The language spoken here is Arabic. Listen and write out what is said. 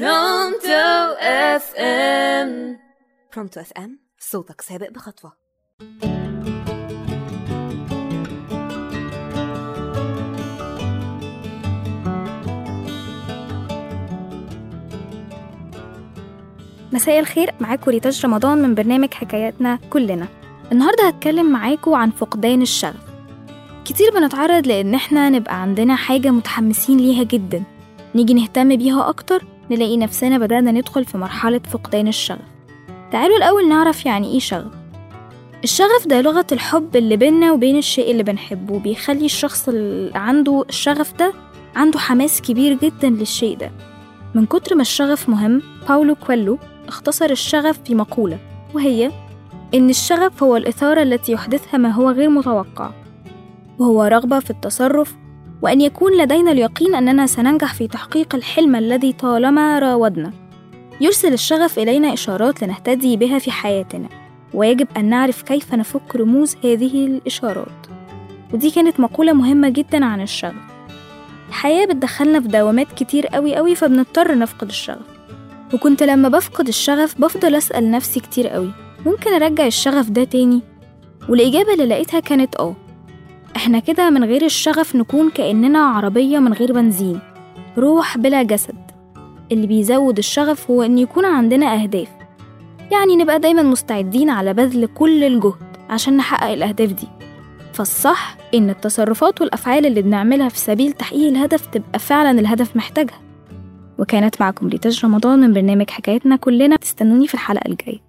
Pronto FM. Pronto FM صوتك سابق بخطوة. مساء الخير معاكم ريتاج رمضان من برنامج حكاياتنا كلنا. النهاردة هتكلم معاكم عن فقدان الشغف. كتير بنتعرض لأن إحنا نبقى عندنا حاجة متحمسين ليها جدا. نيجي نهتم بيها أكتر نلاقي نفسنا بدأنا ندخل في مرحلة فقدان الشغف. تعالوا الأول نعرف يعني إيه شغف. الشغف ده لغة الحب اللي بينا وبين الشيء اللي بنحبه بيخلي الشخص اللي عنده الشغف ده عنده حماس كبير جدا للشيء ده. من كتر ما الشغف مهم باولو كويلو اختصر الشغف في مقولة وهي إن الشغف هو الإثارة التي يحدثها ما هو غير متوقع وهو رغبة في التصرف وأن يكون لدينا اليقين أننا سننجح في تحقيق الحلم الذي طالما راودنا. يرسل الشغف إلينا إشارات لنهتدي بها في حياتنا ويجب أن نعرف كيف نفك رموز هذه الإشارات. ودي كانت مقولة مهمة جدا عن الشغف. الحياة بتدخلنا في دوامات كتير قوي قوي فبنضطر نفقد الشغف. وكنت لما بفقد الشغف بفضل أسأل نفسي كتير قوي ممكن أرجع الشغف ده تاني؟ والإجابة اللي لقيتها كانت آه. إحنا كده من غير الشغف نكون كأننا عربية من غير بنزين. روح بلا جسد. اللي بيزود الشغف هو إن يكون عندنا أهداف. يعني نبقى دايما مستعدين على بذل كل الجهد عشان نحقق الأهداف دي. فالصح إن التصرفات والأفعال اللي بنعملها في سبيل تحقيق الهدف تبقى فعلا الهدف محتاجها. وكانت معكم ريتاج رمضان من برنامج حكايتنا كلنا. تستنوني في الحلقة الجاية.